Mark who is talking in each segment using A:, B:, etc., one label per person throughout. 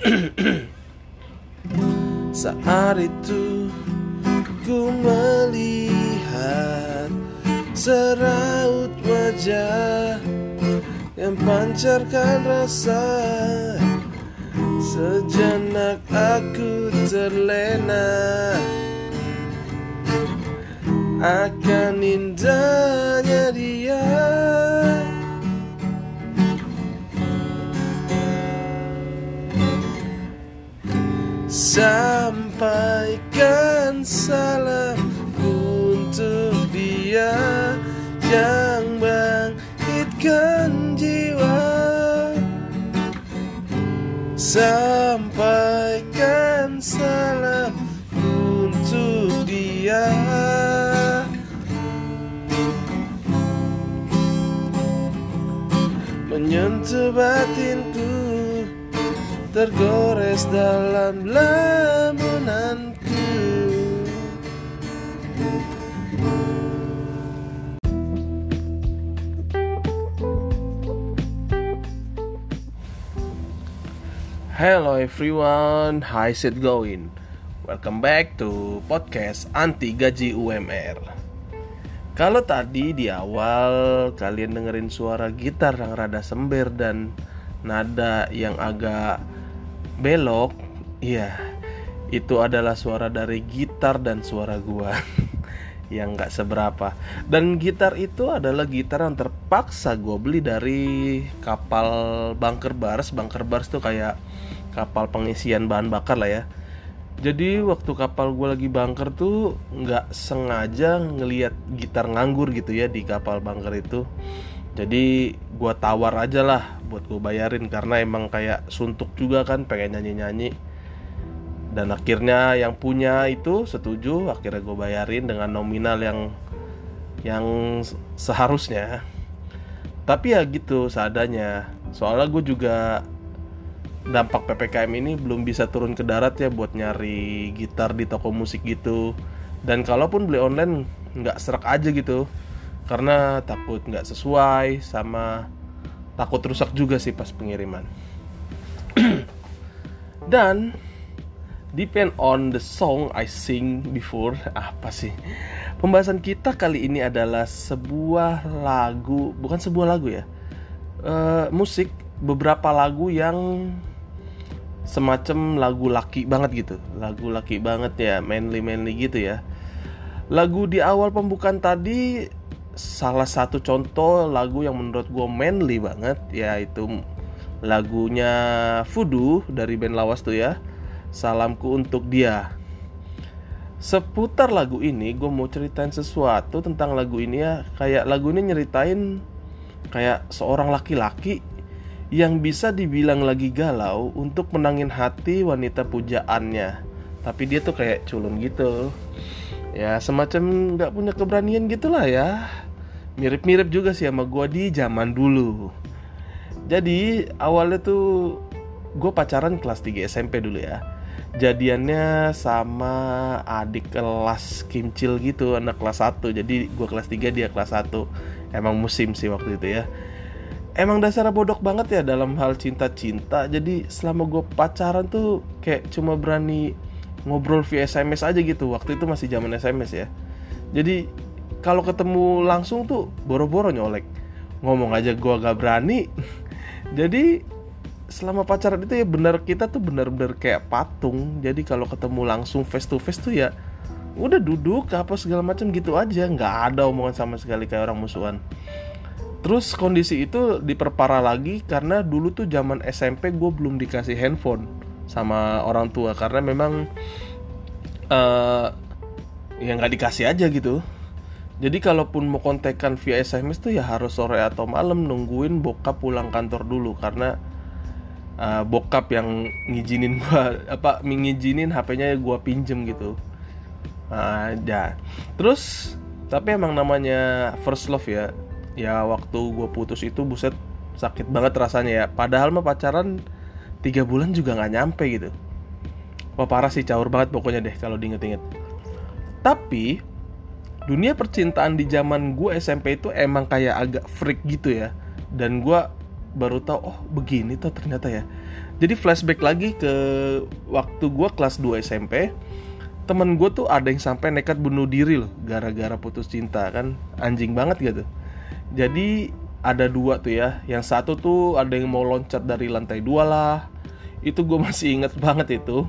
A: Saat itu ku melihat seraut wajah yang pancarkan rasa. Sejenak aku terlena Akan indahnya dia Sampaikan salam untuk dia yang bangkitkan jiwa. Sampaikan salam untuk dia. Menyentuh batinku Tergores dalam lamunanku Hello everyone, how's it going? Welcome back to podcast anti gaji UMR. Kalau tadi di awal kalian dengerin suara gitar yang rada sember dan nada yang agak belok, iya, itu adalah suara dari gitar dan suara gua yang nggak seberapa. Dan gitar itu adalah gitar yang terpaksa gue beli dari kapal bunker bars. Bunker bars tuh kayak kapal pengisian bahan bakar lah ya. Jadi waktu kapal gue lagi bunker tuh nggak sengaja ngelihat gitar nganggur gitu ya di kapal bunker itu. Jadi gue tawar aja lah buat gue bayarin karena emang kayak suntuk juga kan pengen nyanyi-nyanyi. Dan akhirnya yang punya itu setuju, akhirnya gue bayarin dengan nominal yang yang seharusnya. Tapi ya gitu seadanya. Soalnya gue juga dampak ppkm ini belum bisa turun ke darat ya buat nyari gitar di toko musik gitu dan kalaupun beli online nggak serak aja gitu karena takut nggak sesuai sama takut rusak juga sih pas pengiriman. Dan depend on the song I sing before. Apa sih? Pembahasan kita kali ini adalah sebuah lagu bukan sebuah lagu ya. Uh, musik beberapa lagu yang semacam lagu laki banget gitu. Lagu laki banget ya manly manly gitu ya. Lagu di awal pembukaan tadi salah satu contoh lagu yang menurut gue manly banget yaitu lagunya Fudu dari band Lawas tuh ya salamku untuk dia. Seputar lagu ini gue mau ceritain sesuatu tentang lagu ini ya. Kayak lagu ini nyeritain kayak seorang laki-laki yang bisa dibilang lagi galau untuk menangin hati wanita pujaannya. Tapi dia tuh kayak culun gitu ya semacam nggak punya keberanian gitulah ya. Mirip-mirip juga sih sama gue di zaman dulu. Jadi awalnya tuh gue pacaran kelas 3 SMP dulu ya. Jadiannya sama adik kelas kimcil gitu anak kelas 1 jadi gue kelas 3 dia kelas 1 emang musim sih waktu itu ya. Emang dasar bodok banget ya dalam hal cinta-cinta. Jadi selama gue pacaran tuh kayak cuma berani ngobrol via SMS aja gitu. Waktu itu masih zaman SMS ya. Jadi kalau ketemu langsung tuh boro-boro nyolek. Ngomong aja gue gak berani. Jadi selama pacaran itu ya benar kita tuh benar-benar kayak patung. Jadi kalau ketemu langsung face to face tuh ya udah duduk apa segala macam gitu aja. Nggak ada omongan sama sekali kayak orang musuhan. Terus kondisi itu diperparah lagi karena dulu tuh zaman SMP gue belum dikasih handphone sama orang tua karena memang uh, ya nggak dikasih aja gitu. Jadi kalaupun mau kontekan via SMS tuh ya harus sore atau malam nungguin bokap pulang kantor dulu karena uh, bokap yang ngizinin gua apa ngizinin HP-nya gua pinjem gitu. Nah, ya. Terus tapi emang namanya first love ya ya waktu gue putus itu buset sakit banget rasanya ya padahal mah pacaran tiga bulan juga nggak nyampe gitu. Wah parah sih caur banget pokoknya deh kalau diinget-inget. Tapi dunia percintaan di zaman gue SMP itu emang kayak agak freak gitu ya. Dan gue baru tahu oh begini tuh ternyata ya. Jadi flashback lagi ke waktu gue kelas 2 SMP Temen gue tuh ada yang sampai nekat bunuh diri loh Gara-gara putus cinta kan? Anjing banget gitu. Jadi ada dua tuh ya. Yang satu tuh ada yang mau loncat dari lantai dua lah. Itu gue masih inget banget itu.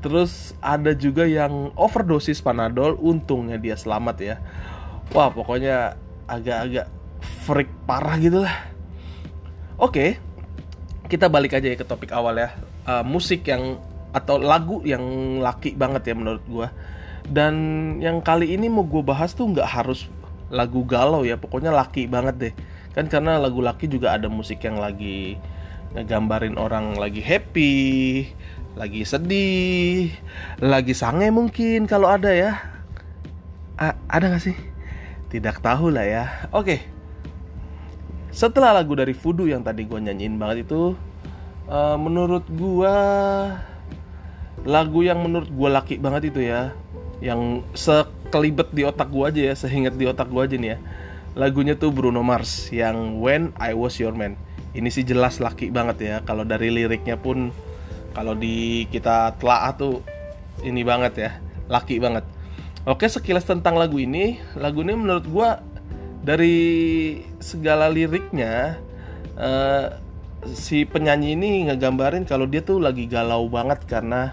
A: Terus ada juga yang overdosis Panadol Untungnya dia selamat ya. Wah pokoknya agak-agak freak parah gitu lah. Oke Kita balik aja ya ke topik awal ya. Uh, Musik yang atau lagu yang laki banget ya menurut gue dan yang kali ini mau gue bahas tuh nggak harus lagu galau ya. Pokoknya laki banget deh kan karena lagu laki juga ada musik yang lagi ngegambarin orang lagi happy lagi sedih lagi sange mungkin kalau ada ya. A ada nggak sih? Tidak tahu lah ya. Oke. Setelah lagu dari Fudu yang tadi gue nyanyiin banget itu uh, menurut gue lagu yang menurut gue laki banget itu ya yang sekelibet di otak gue aja ya seingat di otak gue aja nih ya lagunya tuh Bruno Mars yang When I Was Your Man. Ini sih jelas laki banget ya. Kalau dari liriknya pun kalau di kita telah tuh ini banget ya. Laki banget. Oke sekilas tentang lagu ini. Lagu ini menurut gue dari segala liriknya uh, si penyanyi ini ngegambarin kalau dia tuh lagi galau banget karena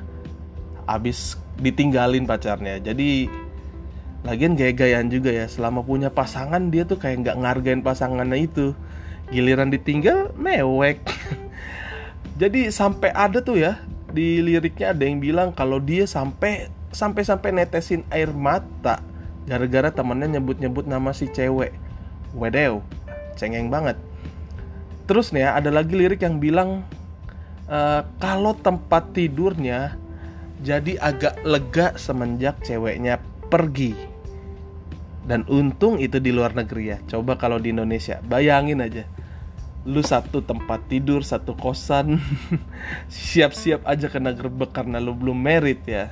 A: abis ditinggalin pacarnya. Jadi lagian gaya-gayaan juga ya selama punya pasangan dia tuh kayak nggak ngargain pasangannya itu. Giliran ditinggal mewek. Jadi sampai ada tuh ya di liriknya ada yang bilang kalau dia sampai sampai sampai netesin air mata gara-gara temannya nyebut-nyebut nama si cewek. Wedew cengeng banget. Terus nih ya ada lagi lirik yang bilang e, kalau tempat tidurnya jadi agak lega semenjak ceweknya pergi. Dan untung itu di luar negeri ya. Coba kalau di Indonesia, bayangin aja. Lu satu tempat tidur, satu kosan. Siap-siap aja kena gerbek karena lu belum merit ya.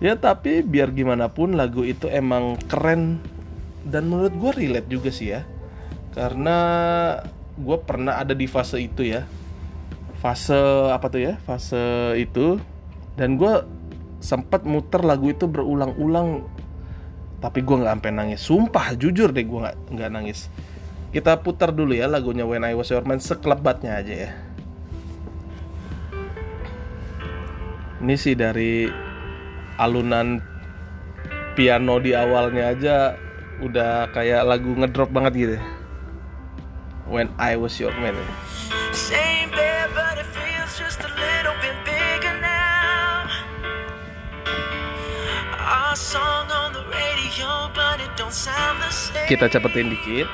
A: Ya tapi biar gimana pun lagu itu emang keren dan menurut gue relate juga sih ya. Karena gue pernah ada di fase itu ya. Fase apa tuh ya? Fase itu dan gue sempat muter lagu itu berulang-ulang. Tapi gue nggak sampai nangis. Sumpah jujur deh gue nggak nggak nangis. Kita putar dulu ya lagunya When I Was Your Man sekelebatnya aja ya. Ini sih dari alunan piano di awalnya aja udah kayak lagu ngedrop banget gitu. When I Was Your Man. Ya. Kita cepetin dikit.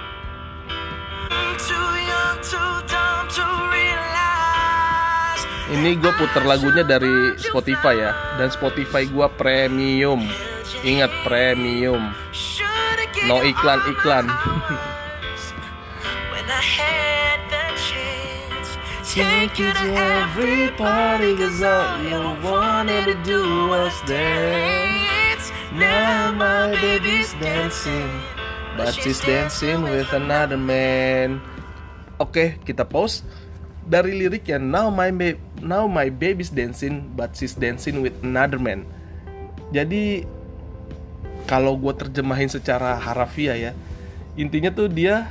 A: Ini gue puter lagunya dari Spotify ya. Dan Spotify gue premium. Ingat premium. No iklan-iklan Take you to every party Cause all you wanted to do was dance Now my baby's dancing. But she's dancing with another man. Oke, kita pause. Dari liriknya Now my ba now my baby's dancing but she's dancing with another man. Jadi kalau gue terjemahin secara harafiah ya, intinya tuh dia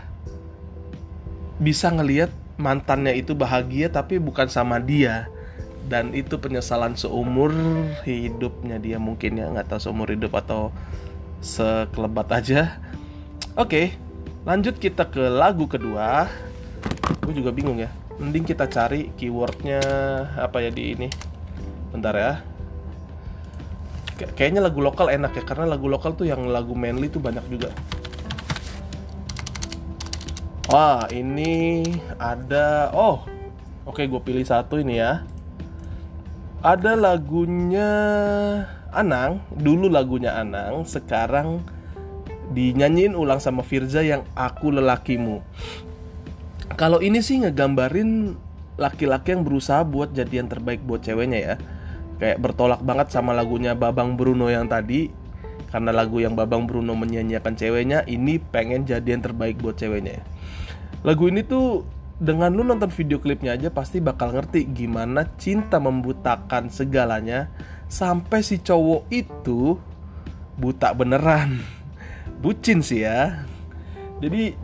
A: bisa ngelihat mantannya itu bahagia tapi bukan sama dia dan itu penyesalan seumur hidupnya dia mungkin ya nggak tahu seumur hidup atau sekelebat aja Oke, lanjut kita ke lagu kedua. Gue juga bingung ya. Mending kita cari keywordnya apa ya di ini. Bentar ya. Kayaknya lagu lokal enak ya, karena lagu lokal tuh yang lagu manly tuh banyak juga. Wah, ini ada. Oh, oke, gue pilih satu ini ya. Ada lagunya Anang, dulu lagunya Anang, sekarang dinyanyiin ulang sama Firza yang aku lelakimu. Kalau ini sih ngegambarin laki-laki yang berusaha buat jadi yang terbaik buat ceweknya ya. Kayak bertolak banget sama lagunya Babang Bruno yang tadi. Karena lagu yang Babang Bruno menyanyikan ceweknya ini pengen jadi yang terbaik buat ceweknya. Lagu ini tuh dengan lu nonton video klipnya aja pasti bakal ngerti gimana cinta membutakan segalanya sampai si cowok itu buta beneran. Bucin sih ya. Jadi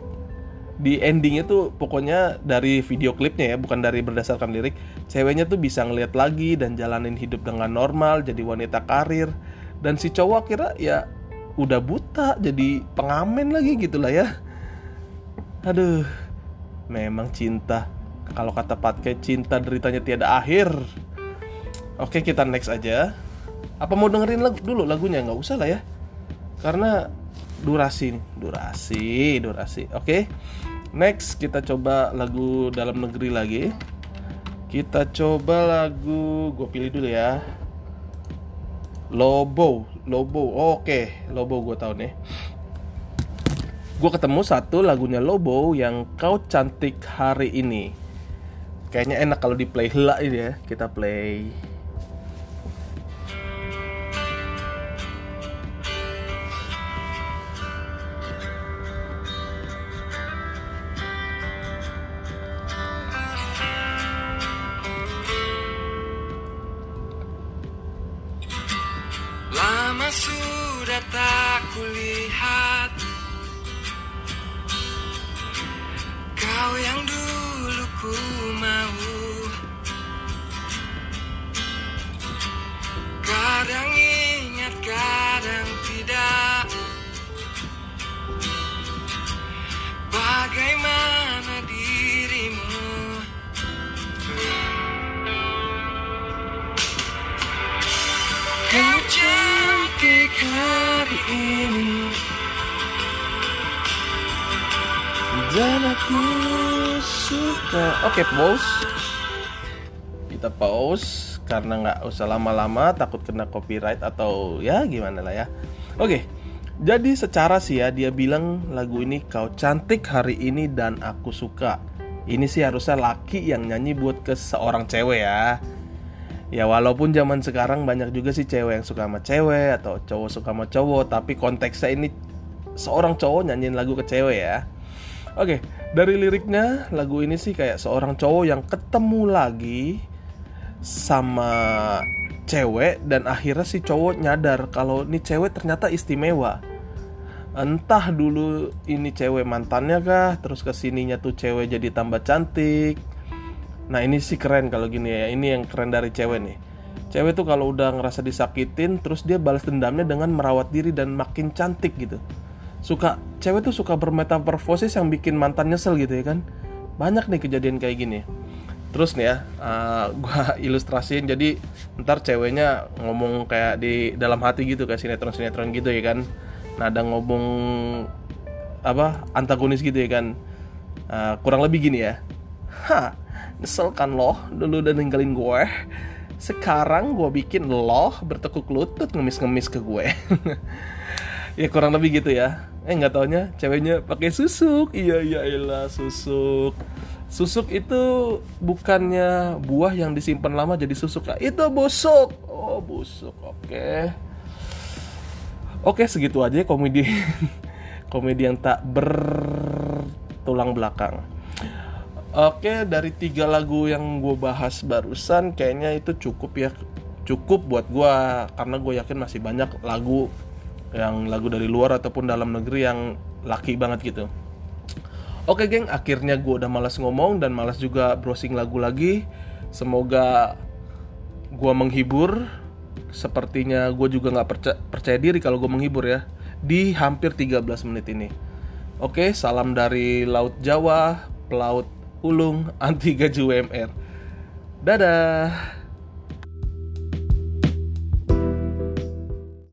A: di endingnya tuh pokoknya dari video klipnya ya bukan dari berdasarkan lirik ceweknya tuh bisa ngeliat lagi dan jalanin hidup dengan normal jadi wanita karir. Dan si cowok kira ya udah buta jadi pengamen lagi gitulah ya. Aduh memang cinta. Kalau kata Patke cinta deritanya tiada akhir. Oke kita next aja. Apa mau dengerin lagu dulu lagunya? Nggak usah lah ya. Karena durasi nih. Durasi durasi. Oke next kita coba lagu dalam negeri lagi. Kita coba lagu gue pilih dulu ya. Lobo Lobo. Oke Lobo gue tahu nih gue ketemu satu lagunya Lobo yang kau cantik hari ini. Kayaknya enak kalau di play hela ini ya kita play.
B: Lama sudah tak kulihat Kau yang dulu ku mau. Kadang ingat, kadang tidak. Bagaimana dirimu? Kau cantik hari ini
A: Dan aku suka. Oke pause. Kita pause Karena nggak usah lama-lama Takut kena copyright atau ya gimana lah ya. Oke Jadi secara sih ya Dia bilang lagu ini Kau cantik hari ini dan aku suka. Ini sih harusnya laki yang nyanyi buat ke seorang cewek ya. Ya walaupun zaman sekarang banyak juga sih cewek yang suka sama cewek atau cowok suka sama cowok, tapi konteksnya ini seorang cowok nyanyiin lagu ke cewek ya. Oke, dari liriknya lagu ini sih kayak seorang cowok yang ketemu lagi sama cewek dan akhirnya si cowok nyadar kalau ini cewek ternyata istimewa. Entah dulu ini cewek mantannya kah, terus ke sininya tuh cewek jadi tambah cantik, Nah ini sih keren kalau gini ya Ini yang keren dari cewek nih. Cewek tuh kalau udah ngerasa disakitin Terus dia balas dendamnya dengan merawat diri dan makin cantik gitu Suka Cewek tuh suka bermetamorfosis yang bikin mantan nyesel gitu ya kan? Banyak nih kejadian kayak gini. Terus nih ya uh, Gua ilustrasiin. Jadi Ntar ceweknya ngomong kayak di dalam hati gitu Kayak sinetron-sinetron gitu ya kan? Nada ngomong Apa Antagonis gitu ya kan? Uh, Kurang lebih gini ya. Hah Nyesel kan lo dulu udah ninggalin gue. Sekarang gue bikin lo bertekuk lutut ngemis-ngemis ke gue. Ya kurang lebih gitu ya Eh nggak taunya ceweknya pakai susuk. Iya iya iya susuk. Susuk itu bukannya buah yang disimpan lama jadi susuk. Ya Itu busuk. Oh busuk. Oke. Oke segitu aja komedi. Komedi yang tak bertulang belakang. Oke, dari tiga lagu yang gue bahas barusan, kayaknya itu cukup ya, cukup buat gue karena gue yakin masih banyak lagu yang lagu dari luar ataupun dalam negeri yang laki banget gitu. Oke, geng, akhirnya gue udah malas ngomong dan malas juga browsing lagu lagi. Semoga gue menghibur. Sepertinya gue juga nggak percaya, percaya diri kalau gue menghibur ya di hampir 13 menit ini. Oke, salam dari Laut Jawa, pelaut Ulung anti gaji UMR. Dadah.